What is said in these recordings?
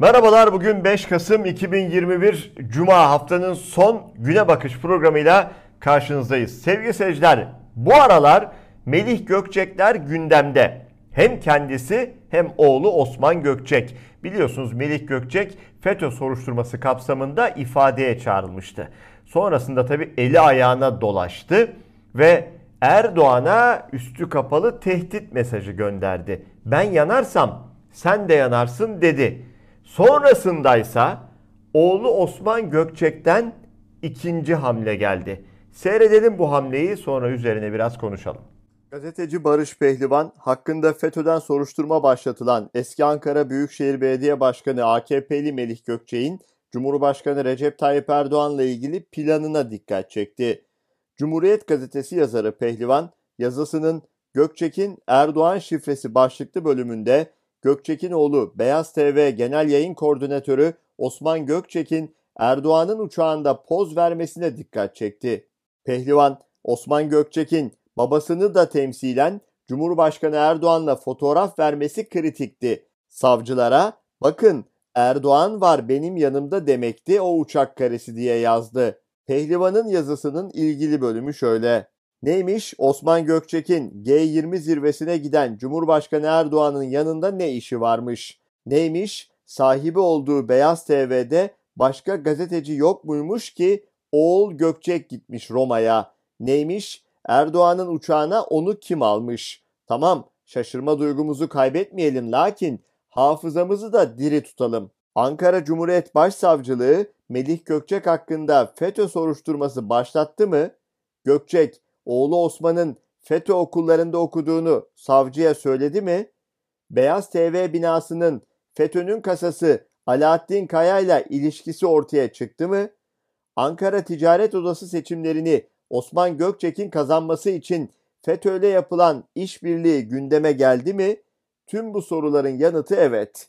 Merhabalar bugün 5 Kasım 2021 Cuma haftanın son güne bakış programıyla karşınızdayız. Sevgili seyirciler bu aralar Melih Gökçekler gündemde. Hem kendisi hem oğlu Osman Gökçek. Biliyorsunuz Melih Gökçek FETÖ soruşturması kapsamında ifadeye çağrılmıştı. Sonrasında tabi eli ayağına dolaştı ve Erdoğan'a üstü kapalı tehdit mesajı gönderdi. Ben yanarsam sen de yanarsın dedi. Sonrasındaysa oğlu Osman Gökçek'ten ikinci hamle geldi. Seyredelim bu hamleyi sonra üzerine biraz konuşalım. Gazeteci Barış Pehlivan hakkında FETÖ'den soruşturma başlatılan eski Ankara Büyükşehir Belediye Başkanı AKP'li Melih Gökçek'in Cumhurbaşkanı Recep Tayyip Erdoğan'la ilgili planına dikkat çekti. Cumhuriyet Gazetesi yazarı Pehlivan yazısının Gökçek'in Erdoğan şifresi başlıklı bölümünde Gökçek'in oğlu Beyaz TV Genel Yayın Koordinatörü Osman Gökçek'in Erdoğan'ın uçağında poz vermesine dikkat çekti. Pehlivan, Osman Gökçek'in babasını da temsilen Cumhurbaşkanı Erdoğan'la fotoğraf vermesi kritikti. Savcılara bakın Erdoğan var benim yanımda demekti o uçak karesi diye yazdı. Pehlivan'ın yazısının ilgili bölümü şöyle. Neymiş? Osman Gökçek'in G20 zirvesine giden Cumhurbaşkanı Erdoğan'ın yanında ne işi varmış? Neymiş? Sahibi olduğu Beyaz TV'de başka gazeteci yok muymuş ki oğul Gökçek gitmiş Roma'ya. Neymiş? Erdoğan'ın uçağına onu kim almış? Tamam şaşırma duygumuzu kaybetmeyelim lakin hafızamızı da diri tutalım. Ankara Cumhuriyet Başsavcılığı Melih Gökçek hakkında FETÖ soruşturması başlattı mı? Gökçek oğlu Osman'ın FETÖ okullarında okuduğunu savcıya söyledi mi? Beyaz TV binasının FETÖ'nün kasası Alaaddin Kaya ile ilişkisi ortaya çıktı mı? Ankara Ticaret Odası seçimlerini Osman Gökçek'in kazanması için FETÖ'yle yapılan işbirliği gündeme geldi mi? Tüm bu soruların yanıtı evet.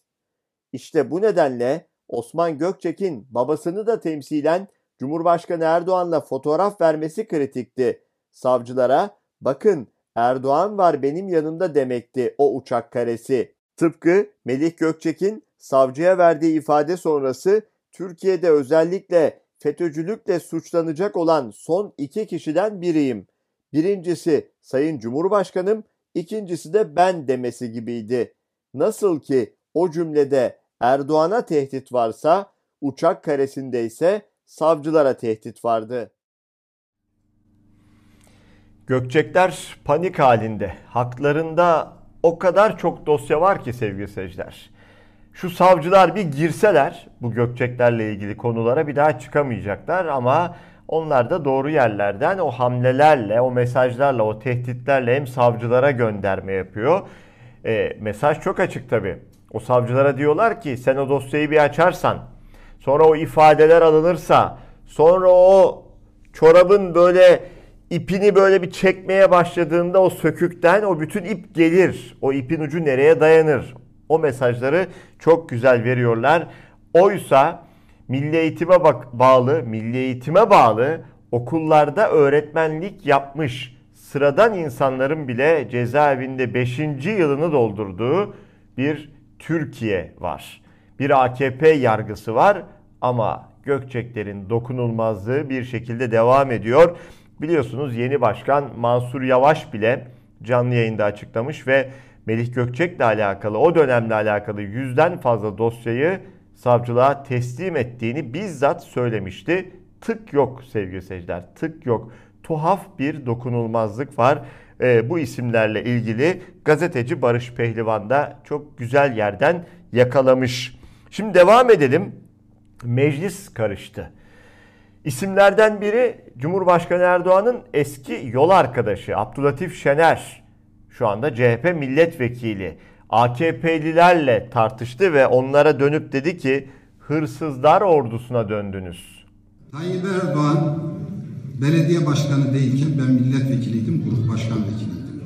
İşte bu nedenle Osman Gökçek'in babasını da temsilen Cumhurbaşkanı Erdoğan'la fotoğraf vermesi kritikti. Savcılara bakın Erdoğan var benim yanımda demekti o uçak karesi. Tıpkı Melih Gökçek'in savcıya verdiği ifade sonrası Türkiye'de özellikle FETÖ'cülükle suçlanacak olan son iki kişiden biriyim. Birincisi Sayın Cumhurbaşkanım, ikincisi de ben demesi gibiydi. Nasıl ki o cümlede Erdoğan'a tehdit varsa, uçak karesinde ise savcılara tehdit vardı. Gökçekler panik halinde. Haklarında o kadar çok dosya var ki sevgili seyirciler. Şu savcılar bir girseler bu Gökçeklerle ilgili konulara bir daha çıkamayacaklar ama onlar da doğru yerlerden o hamlelerle, o mesajlarla, o tehditlerle hem savcılara gönderme yapıyor. E, mesaj çok açık tabii. O savcılara diyorlar ki sen o dosyayı bir açarsan, sonra o ifadeler alınırsa, sonra o çorabın böyle ipini böyle bir çekmeye başladığında o sökükten o bütün ip gelir. O ipin ucu nereye dayanır? O mesajları çok güzel veriyorlar. Oysa milli eğitime bak bağlı, milli eğitime bağlı okullarda öğretmenlik yapmış sıradan insanların bile cezaevinde 5. yılını doldurduğu bir Türkiye var. Bir AKP yargısı var ama Gökçeklerin dokunulmazlığı bir şekilde devam ediyor. Biliyorsunuz yeni başkan Mansur Yavaş bile canlı yayında açıklamış ve Melih Gökçek'le alakalı o dönemle alakalı yüzden fazla dosyayı savcılığa teslim ettiğini bizzat söylemişti. Tık yok sevgili seyirciler tık yok. Tuhaf bir dokunulmazlık var. E, bu isimlerle ilgili gazeteci Barış Pehlivan da çok güzel yerden yakalamış. Şimdi devam edelim. Meclis karıştı. İsimlerden biri Cumhurbaşkanı Erdoğan'ın eski yol arkadaşı Abdülatif Şener. Şu anda CHP milletvekili. AKP'lilerle tartıştı ve onlara dönüp dedi ki hırsızlar ordusuna döndünüz. Tayyip Erdoğan belediye başkanı değilken ben milletvekiliydim, grup başkan vekiliydim.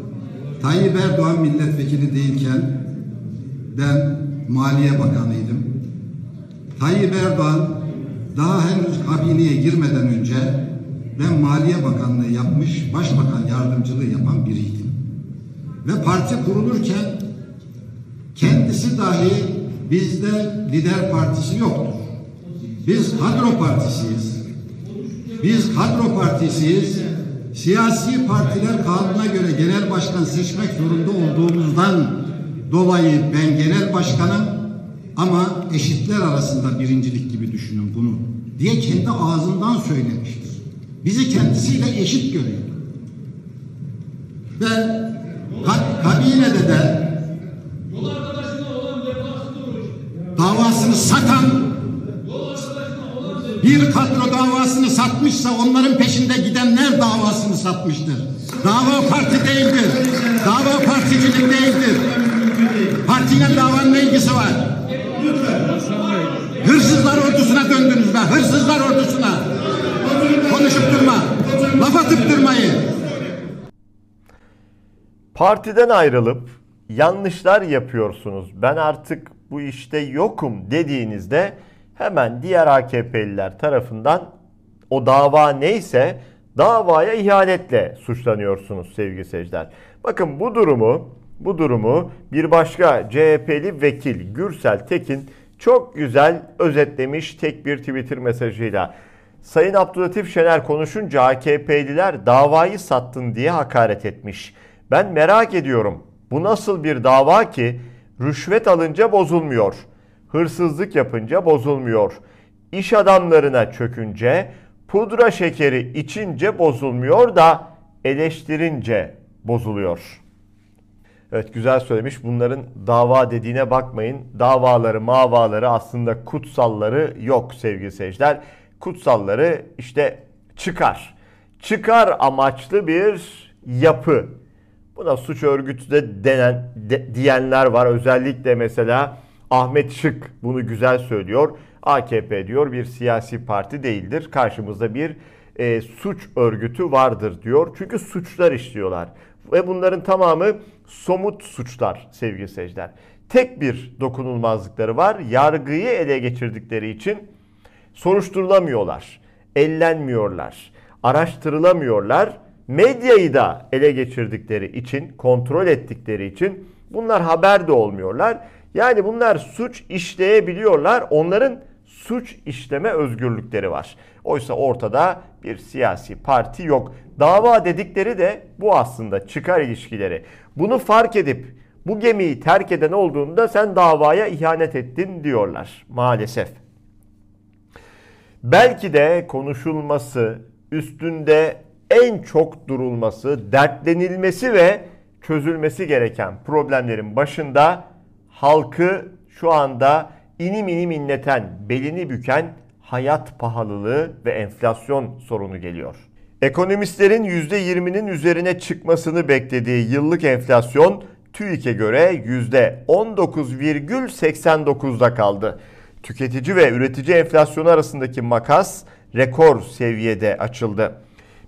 Tayyip Erdoğan milletvekili değilken ben Maliye Bakanıydım. Tayyip Erdoğan daha henüz kabineye girmeden önce ben Maliye Bakanlığı yapmış, Başbakan yardımcılığı yapan biriydim. Ve parti kurulurken kendisi dahi bizde lider partisi yoktur. Biz kadro partisiyiz. Biz kadro partisiyiz. Siyasi partiler kanuna göre genel başkan seçmek zorunda olduğumuzdan dolayı ben genel başkanım ama eşitler arasında birincilik gibi düşünün bunu diye kendi ağzından söylemiştir. Bizi kendisiyle eşit görüyor. Ve ka- kabinede de davasını satan bir kadro davasını satmışsa onların peşinde gidenler davasını satmıştır. Dava parti değildir. Dava particilik değildir. Partiyle davanın ilgisi var? Hırsızlar ordusuna döndünüz be. Hırsızlar ordusuna. Konuşup durma. Laf atıp durmayın. Partiden ayrılıp yanlışlar yapıyorsunuz. Ben artık bu işte yokum dediğinizde hemen diğer AKP'liler tarafından o dava neyse davaya ihanetle suçlanıyorsunuz sevgili seyirciler. Bakın bu durumu bu durumu bir başka CHP'li vekil Gürsel Tekin çok güzel özetlemiş tek bir Twitter mesajıyla. Sayın Abdülatif Şener konuşunca AKP'liler davayı sattın diye hakaret etmiş. Ben merak ediyorum. Bu nasıl bir dava ki rüşvet alınca bozulmuyor. Hırsızlık yapınca bozulmuyor. İş adamlarına çökünce, pudra şekeri içince bozulmuyor da eleştirince bozuluyor. Evet güzel söylemiş. Bunların dava dediğine bakmayın. Davaları, mavaları aslında kutsalları yok sevgili seyirciler. Kutsalları işte çıkar. Çıkar amaçlı bir yapı. Buna suç örgütü de denen de, diyenler var. Özellikle mesela Ahmet Şık bunu güzel söylüyor. AKP diyor bir siyasi parti değildir. Karşımızda bir e, suç örgütü vardır diyor. Çünkü suçlar işliyorlar. Ve bunların tamamı somut suçlar sevgili seyirciler. Tek bir dokunulmazlıkları var. Yargıyı ele geçirdikleri için soruşturulamıyorlar. Ellenmiyorlar. Araştırılamıyorlar. Medyayı da ele geçirdikleri için, kontrol ettikleri için bunlar haber de olmuyorlar. Yani bunlar suç işleyebiliyorlar. Onların suç işleme özgürlükleri var. Oysa ortada bir siyasi parti yok. Dava dedikleri de bu aslında çıkar ilişkileri. Bunu fark edip bu gemiyi terk eden olduğunda sen davaya ihanet ettin diyorlar maalesef. Belki de konuşulması, üstünde en çok durulması, dertlenilmesi ve çözülmesi gereken problemlerin başında halkı şu anda inim inim inleten, belini büken hayat pahalılığı ve enflasyon sorunu geliyor. Ekonomistlerin %20'nin üzerine çıkmasını beklediği yıllık enflasyon TÜİK'e göre %19,89'da kaldı. Tüketici ve üretici enflasyonu arasındaki makas rekor seviyede açıldı.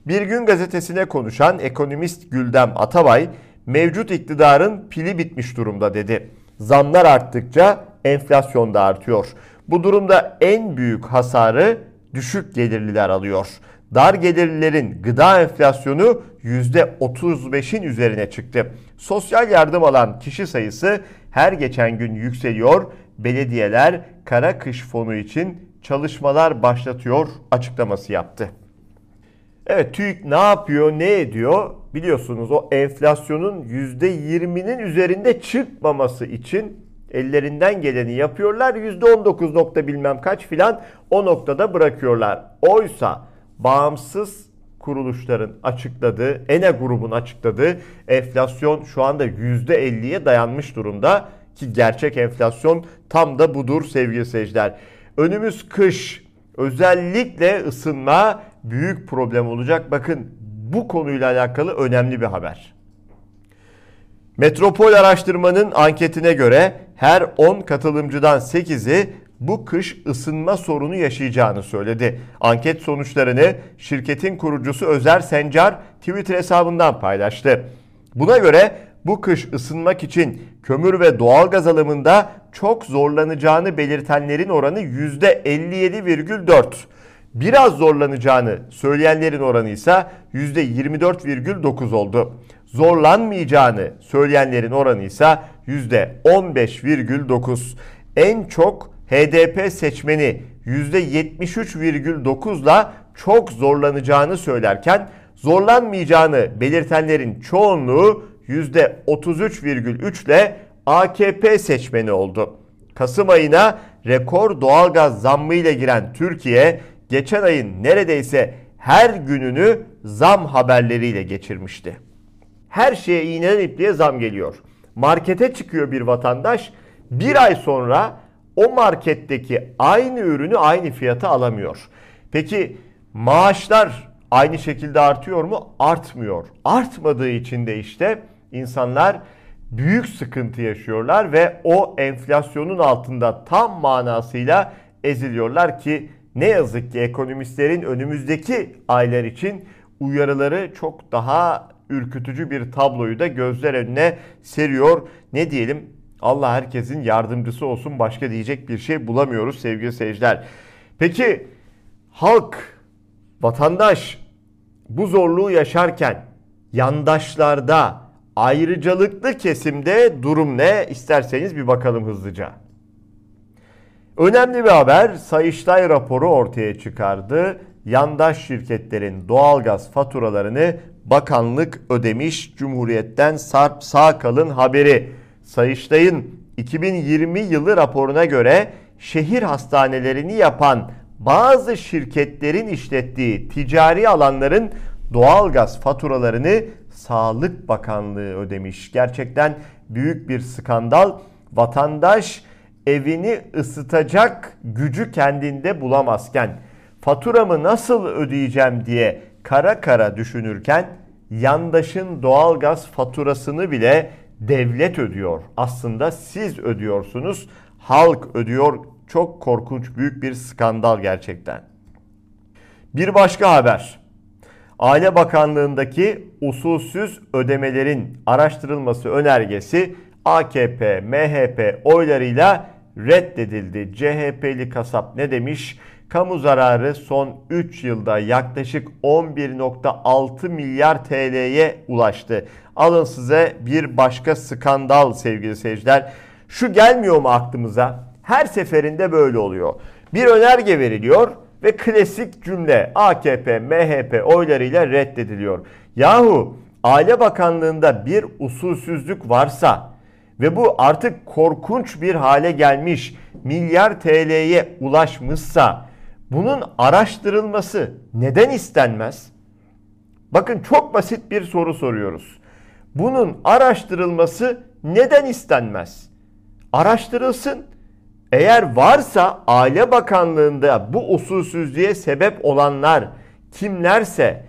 Bir gün gazetesine konuşan ekonomist Güldem Atabay, mevcut iktidarın pili bitmiş durumda dedi. Zamlar arttıkça enflasyon da artıyor. Bu durumda en büyük hasarı düşük gelirliler alıyor. Dar gelirlilerin gıda enflasyonu %35'in üzerine çıktı. Sosyal yardım alan kişi sayısı her geçen gün yükseliyor. Belediyeler kara kış fonu için çalışmalar başlatıyor açıklaması yaptı. Evet TÜİK ne yapıyor, ne ediyor? Biliyorsunuz o enflasyonun %20'nin üzerinde çıkmaması için ellerinden geleni yapıyorlar. %19 nokta bilmem kaç filan o noktada bırakıyorlar. Oysa bağımsız kuruluşların açıkladığı, ENE grubun açıkladığı enflasyon şu anda %50'ye dayanmış durumda. Ki gerçek enflasyon tam da budur sevgili seyirciler. Önümüz kış, özellikle ısınma büyük problem olacak. Bakın bu konuyla alakalı önemli bir haber. Metropol araştırmanın anketine göre her 10 katılımcıdan 8'i bu kış ısınma sorunu yaşayacağını söyledi. Anket sonuçlarını şirketin kurucusu Özer Sencar Twitter hesabından paylaştı. Buna göre bu kış ısınmak için kömür ve doğalgaz alımında çok zorlanacağını belirtenlerin oranı %57,4. Biraz zorlanacağını söyleyenlerin oranı ise %24,9 oldu. Zorlanmayacağını söyleyenlerin oranı ise %15,9. en çok HDP seçmeni %73,9'la çok zorlanacağını söylerken zorlanmayacağını belirtenlerin çoğunluğu %33,3 ile AKP seçmeni oldu. Kasım ayına rekor doğalgaz zammı ile giren Türkiye geçen ayın neredeyse her gününü zam haberleriyle geçirmişti. Her şeye iğneden ipliğe zam geliyor. Markete çıkıyor bir vatandaş bir ay sonra o marketteki aynı ürünü aynı fiyata alamıyor. Peki maaşlar aynı şekilde artıyor mu? Artmıyor. Artmadığı için de işte insanlar büyük sıkıntı yaşıyorlar ve o enflasyonun altında tam manasıyla eziliyorlar ki ne yazık ki ekonomistlerin önümüzdeki aylar için uyarıları çok daha ürkütücü bir tabloyu da gözler önüne seriyor. Ne diyelim? Allah herkesin yardımcısı olsun. Başka diyecek bir şey bulamıyoruz sevgili seyirciler. Peki halk, vatandaş bu zorluğu yaşarken yandaşlarda, ayrıcalıklı kesimde durum ne? İsterseniz bir bakalım hızlıca. Önemli bir haber Sayıştay raporu ortaya çıkardı. Yandaş şirketlerin doğalgaz faturalarını bakanlık ödemiş. Cumhuriyet'ten Sarp Sağkal'ın haberi. Sayıştay'ın 2020 yılı raporuna göre şehir hastanelerini yapan bazı şirketlerin işlettiği ticari alanların doğalgaz faturalarını Sağlık Bakanlığı ödemiş. Gerçekten büyük bir skandal. Vatandaş evini ısıtacak gücü kendinde bulamazken faturamı nasıl ödeyeceğim diye kara kara düşünürken yandaşın doğalgaz faturasını bile devlet ödüyor. Aslında siz ödüyorsunuz. Halk ödüyor. Çok korkunç büyük bir skandal gerçekten. Bir başka haber. Aile Bakanlığındaki usulsüz ödemelerin araştırılması önergesi AKP, MHP oylarıyla reddedildi. CHP'li kasap ne demiş? Kamu zararı son 3 yılda yaklaşık 11.6 milyar TL'ye ulaştı. Alın size bir başka skandal sevgili seyirciler. Şu gelmiyor mu aklımıza? Her seferinde böyle oluyor. Bir önerge veriliyor ve klasik cümle AKP, MHP oylarıyla reddediliyor. Yahu Aile Bakanlığı'nda bir usulsüzlük varsa ve bu artık korkunç bir hale gelmiş, milyar TL'ye ulaşmışsa bunun araştırılması neden istenmez? Bakın çok basit bir soru soruyoruz. Bunun araştırılması neden istenmez? Araştırılsın. Eğer varsa Aile Bakanlığı'nda bu usulsüzlüğe sebep olanlar kimlerse,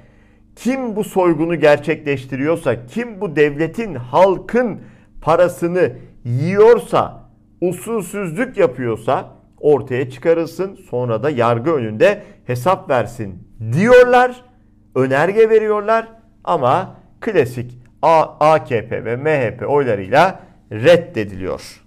kim bu soygunu gerçekleştiriyorsa, kim bu devletin, halkın parasını yiyorsa, usulsüzlük yapıyorsa ortaya çıkarılsın. Sonra da yargı önünde hesap versin diyorlar. Önerge veriyorlar ama klasik AKP ve MHP oylarıyla reddediliyor.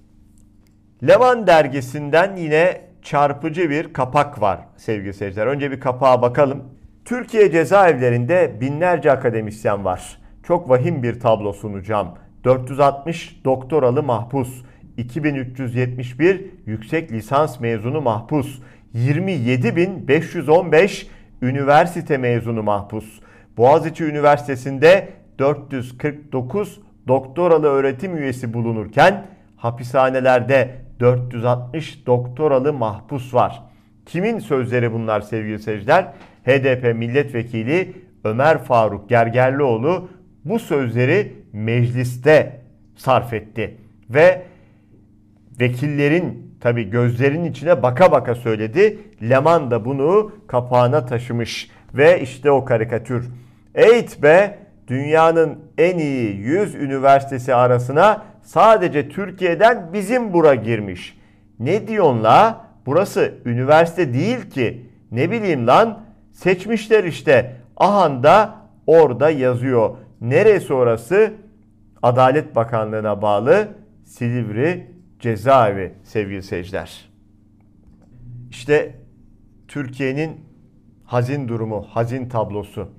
Levan dergisinden yine çarpıcı bir kapak var sevgili seyirciler. Önce bir kapağa bakalım. Türkiye cezaevlerinde binlerce akademisyen var. Çok vahim bir tablo sunacağım. 460 doktoralı mahpus, 2371 yüksek lisans mezunu mahpus, 27515 üniversite mezunu mahpus. Boğaziçi Üniversitesi'nde 449 doktoralı öğretim üyesi bulunurken hapishanelerde 460 doktoralı mahpus var. Kimin sözleri bunlar sevgili seyirciler? HDP milletvekili Ömer Faruk Gergerlioğlu bu sözleri mecliste sarf etti. Ve vekillerin tabi gözlerin içine baka baka söyledi. Leman da bunu kapağına taşımış. Ve işte o karikatür. Eğit be dünyanın en iyi 100 üniversitesi arasına sadece Türkiye'den bizim bura girmiş. Ne diyorsun la? Burası üniversite değil ki. Ne bileyim lan? Seçmişler işte. Ahanda orada yazıyor. Neresi orası? Adalet Bakanlığı'na bağlı Silivri Cezaevi sevgili seyirciler. İşte Türkiye'nin hazin durumu, hazin tablosu.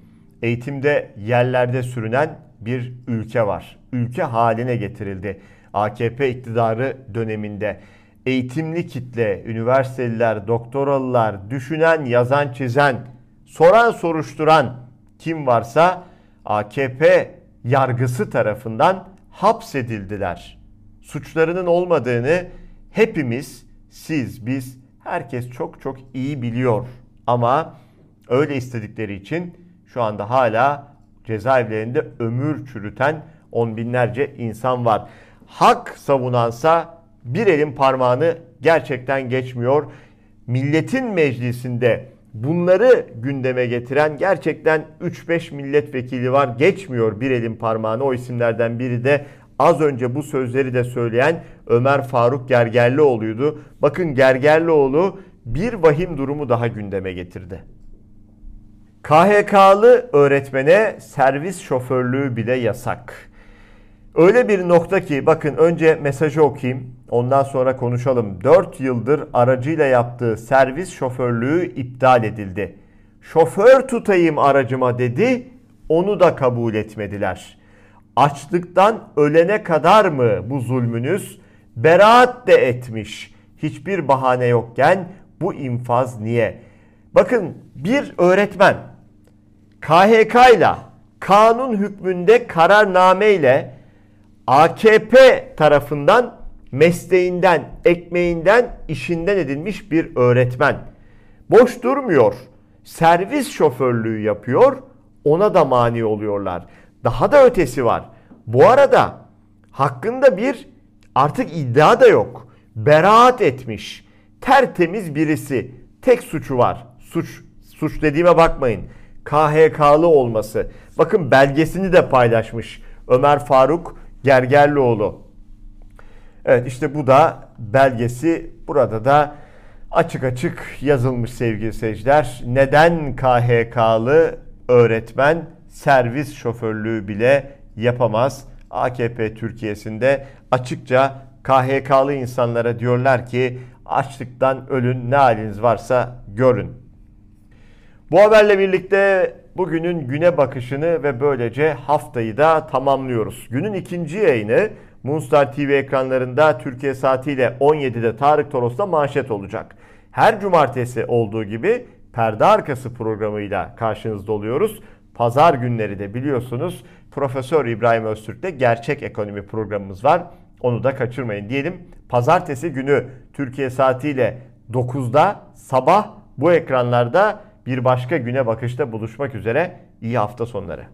Eğitimde yerlerde sürünen bir ülke var. Ülke haline getirildi. AKP iktidarı döneminde eğitimli kitle, üniversiteliler, doktoralılar, düşünen, yazan, çizen, soran, soruşturan kim varsa AKP yargısı tarafından hapsedildiler. Suçlarının olmadığını hepimiz, siz, biz, herkes çok çok iyi biliyor. Ama öyle istedikleri için şu anda hala cezaevlerinde ömür çürüten on binlerce insan var. Hak savunansa bir elin parmağını gerçekten geçmiyor. Milletin meclisinde bunları gündeme getiren gerçekten 3-5 milletvekili var. Geçmiyor bir elin parmağını. O isimlerden biri de az önce bu sözleri de söyleyen Ömer Faruk Gergerlioğlu'ydu. Bakın Gergerlioğlu bir vahim durumu daha gündeme getirdi. KHK'lı öğretmene servis şoförlüğü bile yasak. Öyle bir nokta ki bakın önce mesajı okuyayım. Ondan sonra konuşalım. 4 yıldır aracıyla yaptığı servis şoförlüğü iptal edildi. Şoför tutayım aracıma dedi. Onu da kabul etmediler. Açlıktan ölene kadar mı bu zulmünüz? Beraat de etmiş. Hiçbir bahane yokken bu infaz niye? Bakın bir öğretmen KHK ile kanun hükmünde kararname ile AKP tarafından mesleğinden, ekmeğinden, işinden edilmiş bir öğretmen. Boş durmuyor. Servis şoförlüğü yapıyor. Ona da mani oluyorlar. Daha da ötesi var. Bu arada hakkında bir artık iddia da yok. Beraat etmiş. Tertemiz birisi. Tek suçu var. Suç suç dediğime bakmayın. KHK'lı olması. Bakın belgesini de paylaşmış Ömer Faruk Gergerlioğlu. Evet işte bu da belgesi. Burada da açık açık yazılmış sevgili seyirciler. Neden KHK'lı öğretmen servis şoförlüğü bile yapamaz? AKP Türkiye'sinde açıkça KHK'lı insanlara diyorlar ki açlıktan ölün ne haliniz varsa görün. Bu haberle birlikte bugünün güne bakışını ve böylece haftayı da tamamlıyoruz. Günün ikinci yayını Moonstar TV ekranlarında Türkiye saatiyle 17'de Tarık Toros'ta manşet olacak. Her cumartesi olduğu gibi perde arkası programıyla karşınızda oluyoruz. Pazar günleri de biliyorsunuz Profesör İbrahim Öztürk'te gerçek ekonomi programımız var. Onu da kaçırmayın diyelim. Pazartesi günü Türkiye saatiyle 9'da sabah bu ekranlarda bir başka güne bakışta buluşmak üzere. İyi hafta sonları.